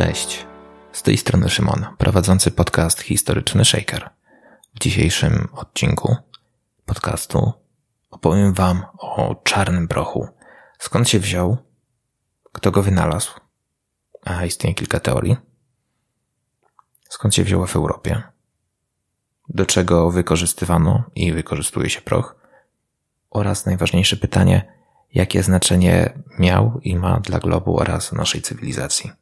Cześć, z tej strony Szymon, prowadzący podcast Historyczny Shaker. W dzisiejszym odcinku podcastu opowiem Wam o czarnym prochu. Skąd się wziął, kto go wynalazł, a istnieje kilka teorii. Skąd się wzięła w Europie, do czego wykorzystywano i wykorzystuje się proch oraz najważniejsze pytanie, jakie znaczenie miał i ma dla globu oraz naszej cywilizacji.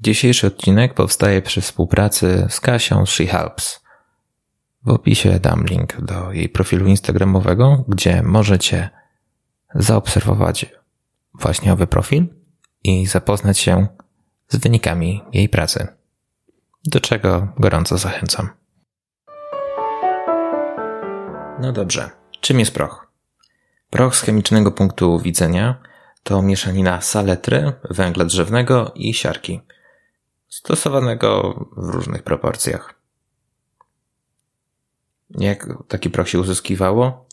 Dzisiejszy odcinek powstaje przy współpracy z Kasią She Helps. W opisie dam link do jej profilu instagramowego, gdzie możecie zaobserwować właśnie owy profil i zapoznać się z wynikami jej pracy. Do czego gorąco zachęcam. No dobrze, czym jest proch? Proch z chemicznego punktu widzenia to mieszanina saletry, węgla drzewnego i siarki – stosowanego w różnych proporcjach. Jak taki proch się uzyskiwało?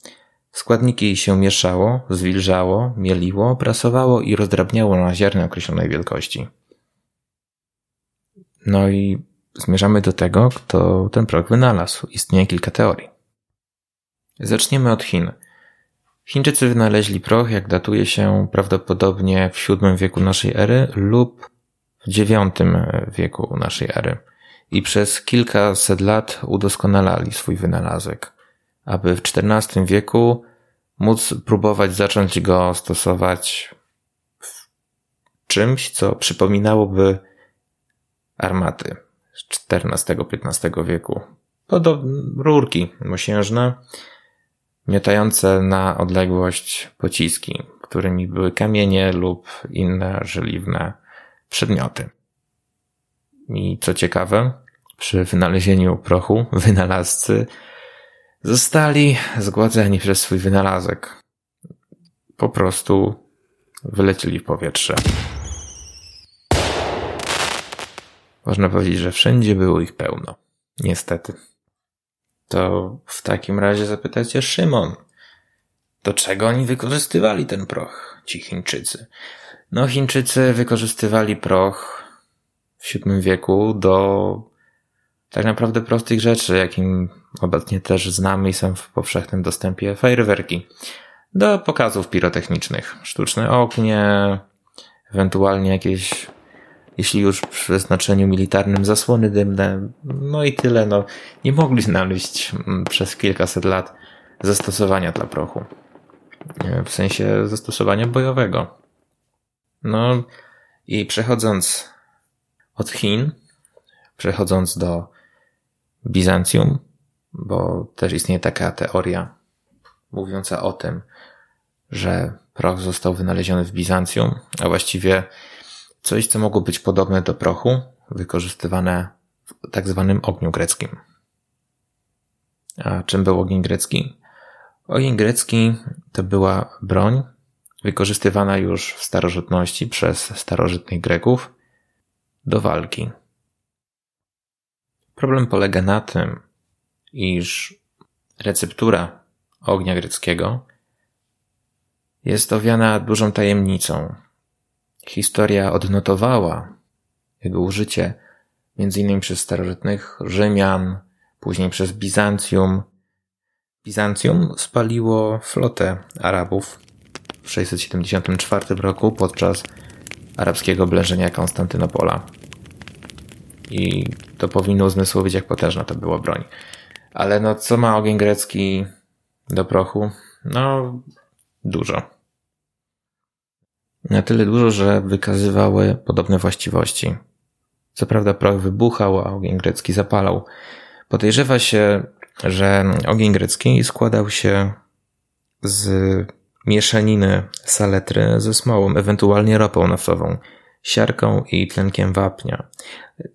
Składniki się mieszało, zwilżało, mieliło, prasowało i rozdrabniało na ziarny określonej wielkości. No i zmierzamy do tego, kto ten proch wynalazł. Istnieje kilka teorii. Zaczniemy od Chin. Chińczycy wynaleźli proch, jak datuje się prawdopodobnie w VII wieku naszej ery lub w IX wieku naszej ery i przez kilkaset lat udoskonalali swój wynalazek, aby w XIV wieku móc próbować zacząć go stosować w czymś, co przypominałoby armaty z XIV-XV wieku. Podobne rurki mosiężne, miotające na odległość pociski, którymi były kamienie lub inne żeliwne przedmioty. I co ciekawe, przy wynalezieniu prochu wynalazcy zostali zgładzeni przez swój wynalazek. Po prostu wylecieli w powietrze. Można powiedzieć, że wszędzie było ich pełno. Niestety. To w takim razie zapytajcie Szymon, do czego oni wykorzystywali ten proch, ci Chińczycy? No, Chińczycy wykorzystywali proch w VII wieku do tak naprawdę prostych rzeczy, jakim obecnie też znamy i są w powszechnym dostępie fajerwerki. Do pokazów pirotechnicznych. Sztuczne ognie, ewentualnie jakieś, jeśli już przy znaczeniu militarnym, zasłony dymne. No i tyle. No, nie mogli znaleźć mm, przez kilkaset lat zastosowania dla prochu. W sensie zastosowania bojowego. No i przechodząc od Chin, przechodząc do Bizancjum, bo też istnieje taka teoria mówiąca o tym, że proch został wynaleziony w Bizancjum, a właściwie coś, co mogło być podobne do prochu, wykorzystywane w tak zwanym ogniu greckim. A czym był ogień grecki? Ogień grecki to była broń, wykorzystywana już w starożytności przez starożytnych Greków do walki. Problem polega na tym, iż receptura ognia greckiego jest owiana dużą tajemnicą. Historia odnotowała jego użycie m.in. przez starożytnych Rzymian, później przez Bizancjum. Bizancjum spaliło flotę Arabów w 674 roku podczas arabskiego oblężenia Konstantynopola. I to powinno uzmysłowić, jak potężna to była broń. Ale no, co ma ogień grecki do prochu? No, dużo. Na tyle dużo, że wykazywały podobne właściwości. Co prawda proch wybuchał, a ogień grecki zapalał. Podejrzewa się, że ogień grecki składał się z mieszaniny saletry ze smołą, ewentualnie ropą naftową, siarką i tlenkiem wapnia.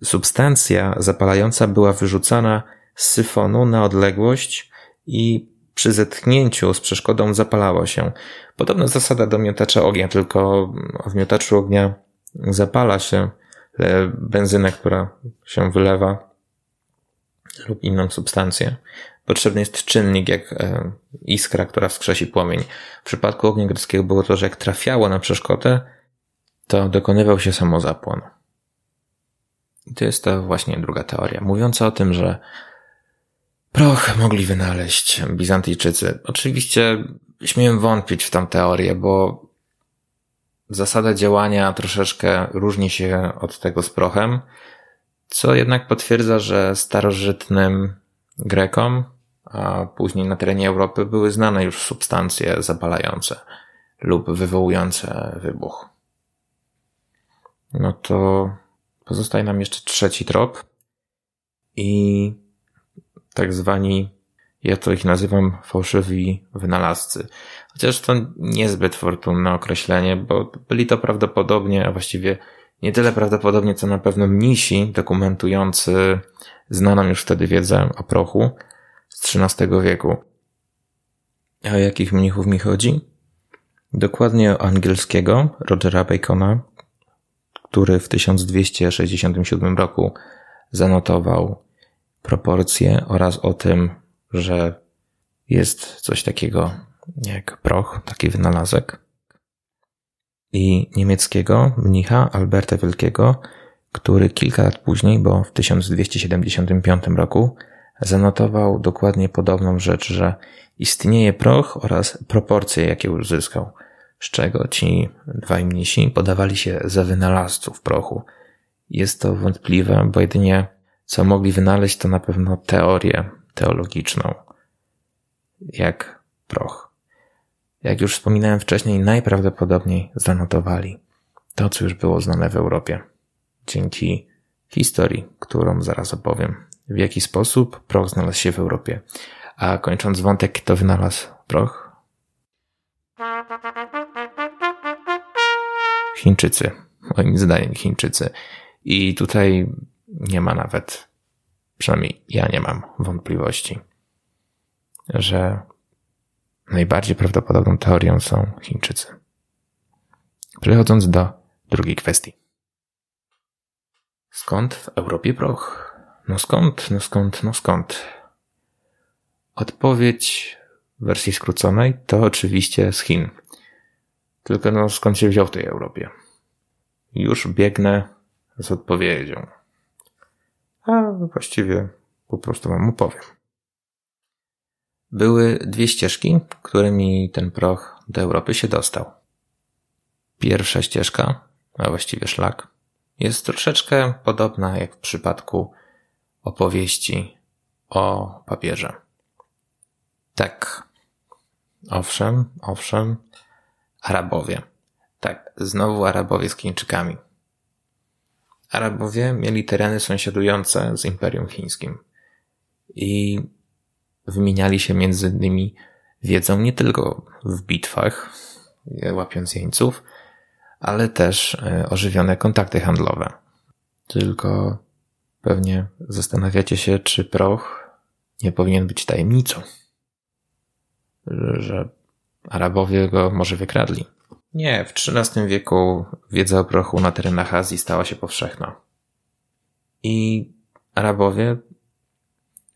Substancja zapalająca była wyrzucana z syfonu na odległość i przy zetknięciu z przeszkodą zapalało się. Podobna zasada do miotacza ognia, tylko w miotaczu ognia zapala się benzynę, która się wylewa lub inną substancję potrzebny jest czynnik, jak e, iskra, która wskrzesi płomień. W przypadku ognia greckiego było to, że jak trafiało na przeszkodę, to dokonywał się samozapłon. I to jest to właśnie druga teoria, mówiąca o tym, że proch mogli wynaleźć Bizantyjczycy. Oczywiście śmiem wątpić w tą teorię, bo zasada działania troszeczkę różni się od tego z prochem, co jednak potwierdza, że starożytnym Grekom, a później na terenie Europy były znane już substancje zapalające lub wywołujące wybuch. No to pozostaje nam jeszcze trzeci trop i tak zwani, ja to ich nazywam fałszywi wynalazcy. Chociaż to niezbyt fortunne określenie, bo byli to prawdopodobnie, a właściwie nie tyle prawdopodobnie, co na pewno mnisi dokumentujący znaną już wtedy wiedzę o prochu z XIII wieku. A o jakich mnichów mi chodzi? Dokładnie o angielskiego Rogera Bacona, który w 1267 roku zanotował proporcje oraz o tym, że jest coś takiego jak proch, taki wynalazek. I niemieckiego mnicha Alberta Wielkiego, który kilka lat później, bo w 1275 roku, zanotował dokładnie podobną rzecz, że istnieje proch oraz proporcje, jakie uzyskał, z czego ci dwaj mnisi podawali się za wynalazców prochu. Jest to wątpliwe, bo jedynie co mogli wynaleźć, to na pewno teorię teologiczną, jak proch. Jak już wspominałem wcześniej, najprawdopodobniej zanotowali to, co już było znane w Europie. Dzięki historii, którą zaraz opowiem, w jaki sposób proch znalazł się w Europie. A kończąc wątek, kto wynalazł proch? Chińczycy. Moim zdaniem Chińczycy. I tutaj nie ma nawet, przynajmniej ja nie mam wątpliwości, że najbardziej prawdopodobną teorią są Chińczycy. Przechodząc do drugiej kwestii. Skąd w Europie proch? No skąd, no skąd, no skąd? Odpowiedź w wersji skróconej to oczywiście z Chin. Tylko no skąd się wziął w tej Europie? Już biegnę z odpowiedzią a właściwie po prostu wam opowiem. Były dwie ścieżki, którymi ten proch do Europy się dostał. Pierwsza ścieżka, a właściwie szlak, jest troszeczkę podobna jak w przypadku opowieści o papieże. Tak. Owszem, owszem. Arabowie. Tak, znowu Arabowie z Chińczykami. Arabowie mieli tereny sąsiadujące z Imperium Chińskim i wymieniali się między innymi wiedzą nie tylko w bitwach, łapiąc jeńców, ale też e, ożywione kontakty handlowe. Tylko pewnie zastanawiacie się, czy proch nie powinien być tajemnicą, że Arabowie go może wykradli. Nie, w XIII wieku wiedza o prochu na terenach Azji stała się powszechna. I Arabowie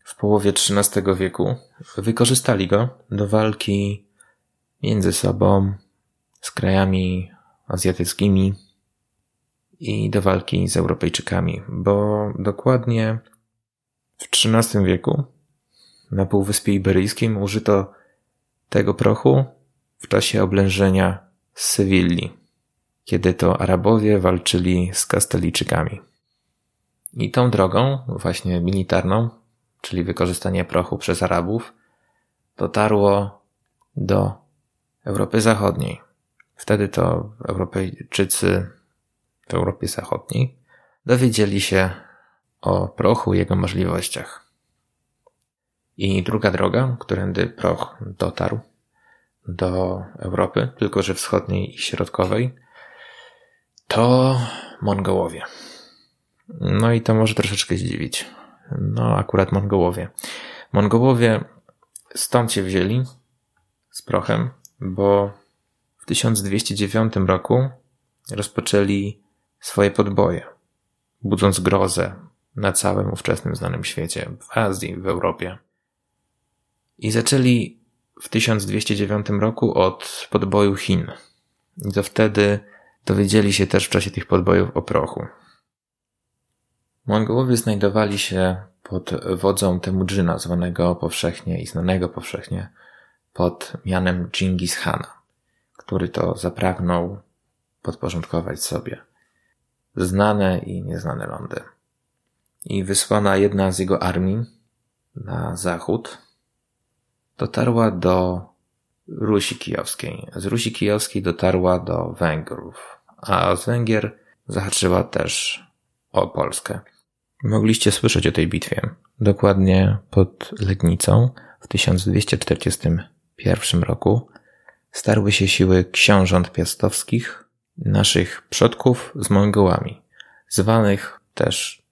w połowie XIII wieku wykorzystali go do walki między sobą, z krajami azjatyckimi i do walki z Europejczykami, bo dokładnie w XIII wieku na Półwyspie Iberyjskim użyto tego prochu w czasie oblężenia z Sewilli, kiedy to Arabowie walczyli z Kastalijczykami. I tą drogą, właśnie militarną, czyli wykorzystanie prochu przez Arabów, dotarło do Europy Zachodniej. Wtedy to Europejczycy w Europie Zachodniej dowiedzieli się o prochu i jego możliwościach. I druga droga, którędy proch dotarł, do Europy, tylko że wschodniej i środkowej, to Mongołowie. No i to może troszeczkę zdziwić. No, akurat Mongołowie. Mongołowie stąd się wzięli z prochem, bo w 1209 roku rozpoczęli swoje podboje, budząc grozę na całym ówczesnym znanym świecie, w Azji, w Europie. I zaczęli w 1209 roku od podboju Chin. I to wtedy dowiedzieli się też w czasie tych podbojów o prochu. Mongołowie znajdowali się pod wodzą Temudżyna, zwanego powszechnie i znanego powszechnie pod mianem Genghis Hana, który to zapragnął podporządkować sobie znane i nieznane lądy. I wysłana jedna z jego armii na zachód dotarła do Rusi Kijowskiej. Z Rusi Kijowskiej dotarła do Węgrów, a z Węgier zahaczyła też o Polskę. Mogliście słyszeć o tej bitwie. Dokładnie pod Legnicą w 1241 roku starły się siły książąt piastowskich, naszych przodków z Mongołami, zwanych też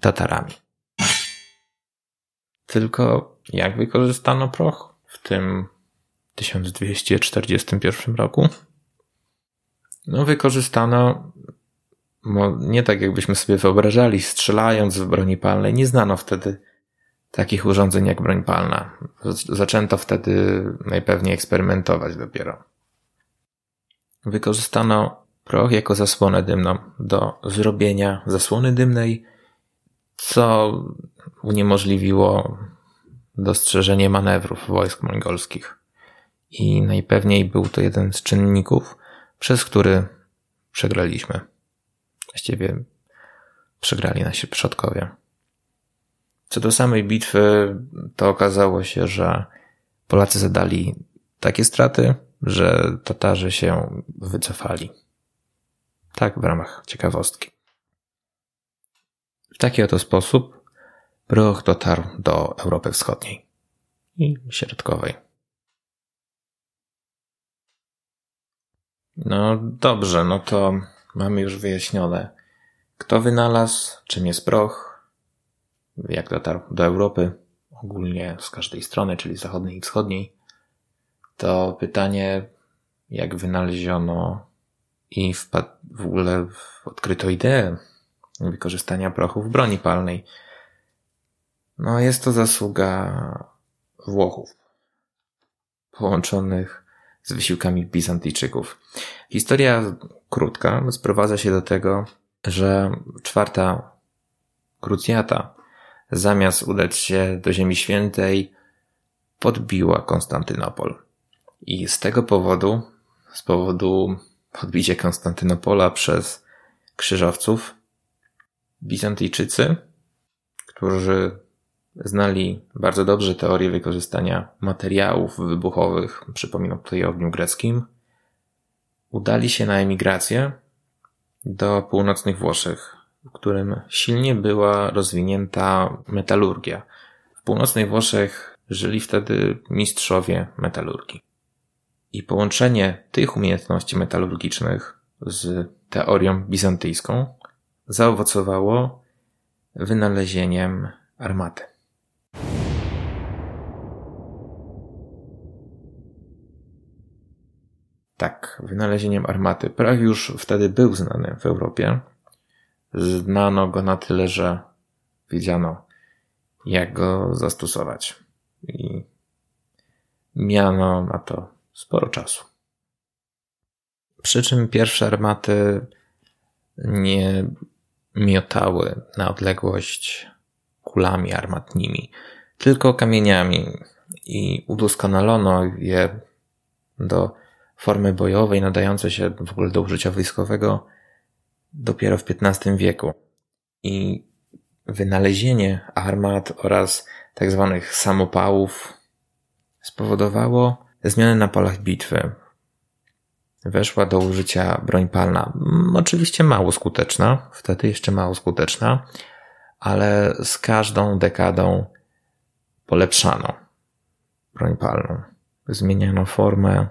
Tatarami. Tylko jak wykorzystano proch w tym 1241 roku? No, wykorzystano nie tak jakbyśmy sobie wyobrażali, strzelając w broni palnej. Nie znano wtedy takich urządzeń jak broń palna. Zaczęto wtedy najpewniej eksperymentować dopiero. Wykorzystano proch jako zasłonę dymną do zrobienia zasłony dymnej, co uniemożliwiło dostrzeżenie manewrów wojsk mongolskich. I najpewniej był to jeden z czynników, przez który przegraliśmy. Właściwie przegrali nasi przodkowie. Co do samej bitwy, to okazało się, że Polacy zadali takie straty, że Tatarzy się wycofali. Tak w ramach ciekawostki. W taki oto sposób proch dotarł do Europy Wschodniej i Środkowej. No dobrze, no to mamy już wyjaśnione, kto wynalazł, czym jest proch, jak dotarł do Europy, ogólnie z każdej strony, czyli zachodniej i wschodniej. To pytanie, jak wynaleziono i w ogóle odkryto ideę wykorzystania prochu w broni palnej. No, jest to zasługa Włochów, połączonych z wysiłkami Bizantyjczyków. Historia krótka sprowadza się do tego, że czwarta krucjata zamiast udać się do Ziemi Świętej podbiła Konstantynopol. I z tego powodu, z powodu podbicia Konstantynopola przez krzyżowców, Bizantyjczycy, którzy znali bardzo dobrze teorię wykorzystania materiałów wybuchowych, przypominam tutaj o ogniu greckim, udali się na emigrację do północnych Włoszech, w którym silnie była rozwinięta metalurgia. W północnych Włoszech żyli wtedy mistrzowie metalurgii. I połączenie tych umiejętności metalurgicznych z teorią bizantyjską zaowocowało wynalezieniem armaty. Tak, wynalezieniem armaty. Prach już wtedy był znany w Europie. Znano go na tyle, że wiedziano, jak go zastosować. I miano na to sporo czasu. Przy czym pierwsze armaty nie miotały na odległość kulami armatnimi, tylko kamieniami i udoskonalono je do formy bojowej nadające się w ogóle do użycia wojskowego dopiero w XV wieku. I wynalezienie armat oraz tak zwanych samopałów spowodowało zmiany na polach bitwy. Weszła do użycia broń palna. Mm, oczywiście mało skuteczna, wtedy jeszcze mało skuteczna, ale z każdą dekadą polepszano broń palną. Zmieniano formę,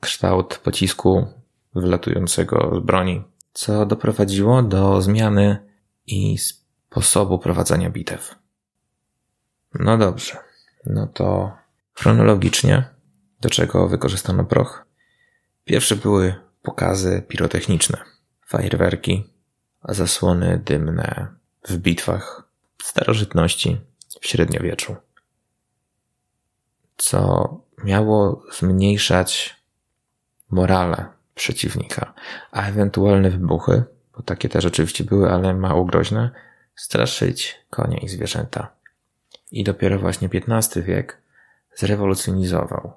kształt pocisku wylatującego z broni, co doprowadziło do zmiany i sposobu prowadzenia bitew. No dobrze, no to chronologicznie, do czego wykorzystano proch? Pierwsze były pokazy pirotechniczne, fajerwerki, zasłony dymne w bitwach starożytności, w średniowieczu, co miało zmniejszać morale przeciwnika, a ewentualne wybuchy, bo takie też oczywiście były, ale mało groźne, straszyć konie i zwierzęta. I dopiero właśnie XV wiek zrewolucjonizował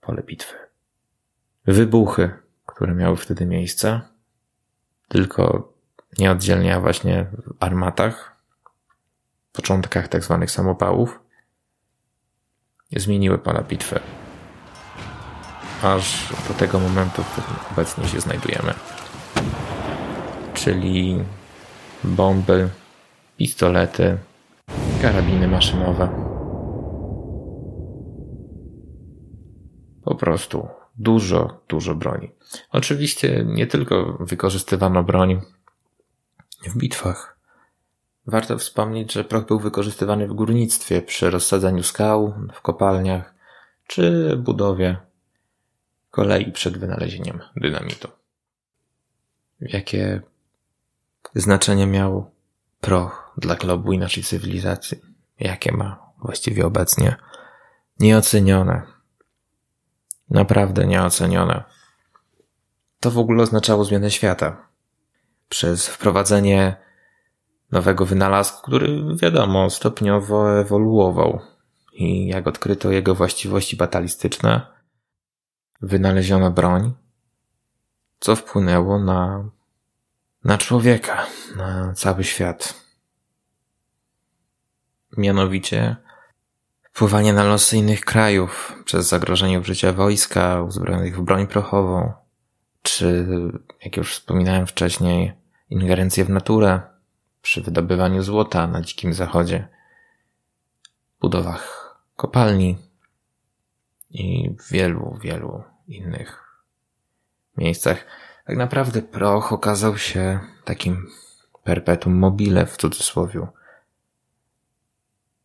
pole bitwy. Wybuchy, które miały wtedy miejsce, tylko nieoddzielnie, a właśnie w armatach, początkach tak zwanych samopałów, zmieniły pola bitwy. Aż do tego momentu, w którym obecnie się znajdujemy. Czyli bomby, pistolety, karabiny maszynowe. Po prostu dużo, dużo broni. Oczywiście nie tylko wykorzystywano broń w bitwach. Warto wspomnieć, że proch był wykorzystywany w górnictwie przy rozsadzaniu skał, w kopalniach czy budowie kolei przed wynalezieniem dynamitu. Jakie znaczenie miał proch dla globu i naszej cywilizacji? Jakie ma właściwie obecnie? Nieocenione. Naprawdę nieocenione. To w ogóle oznaczało zmianę świata. Przez wprowadzenie nowego wynalazku, który wiadomo stopniowo ewoluował. I jak odkryto jego właściwości batalistyczne, wynaleziono broń, co wpłynęło na, na człowieka, na cały świat. Mianowicie wpływanie na losy innych krajów przez zagrożenie użycia wojska uzbrojonych w broń prochową, czy, jak już wspominałem wcześniej, ingerencję w naturę przy wydobywaniu złota na Dzikim Zachodzie, budowach kopalni i w wielu, wielu innych miejscach. Tak naprawdę proch okazał się takim perpetuum mobile w cudzysłowie.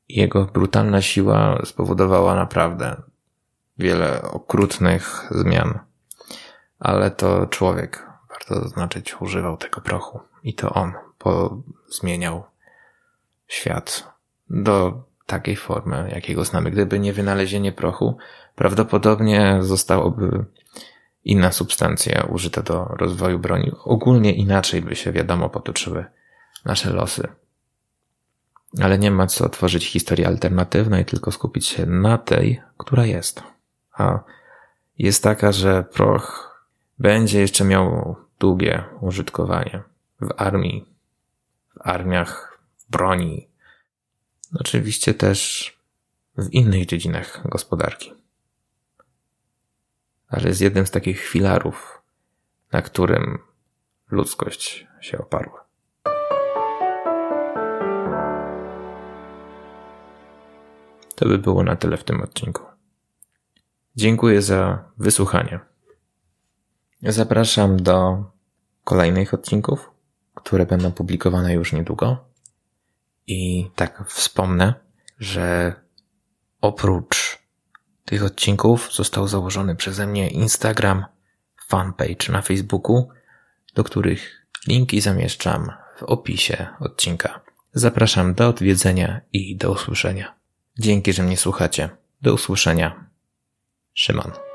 Jego brutalna siła spowodowała naprawdę wiele okrutnych zmian. Ale to człowiek, warto zaznaczyć, używał tego prochu. I to on zmieniał świat do takiej formy, jakiego znamy. Gdyby nie wynalezienie prochu, prawdopodobnie zostałoby inna substancja użyta do rozwoju broni. Ogólnie inaczej by się, wiadomo, potoczyły nasze losy. Ale nie ma co tworzyć historii alternatywnej, tylko skupić się na tej, która jest. A jest taka, że proch będzie jeszcze miał długie użytkowanie w armii, w armiach, w broni. Oczywiście też w innych dziedzinach gospodarki. Ale jest jednym z takich filarów, na którym ludzkość się oparła. To by było na tyle w tym odcinku. Dziękuję za wysłuchanie. Zapraszam do kolejnych odcinków, które będą publikowane już niedługo. I tak wspomnę, że oprócz tych odcinków został założony przeze mnie Instagram, fanpage na Facebooku, do których linki zamieszczam w opisie odcinka. Zapraszam do odwiedzenia i do usłyszenia. Dzięki, że mnie słuchacie. Do usłyszenia. Szymon.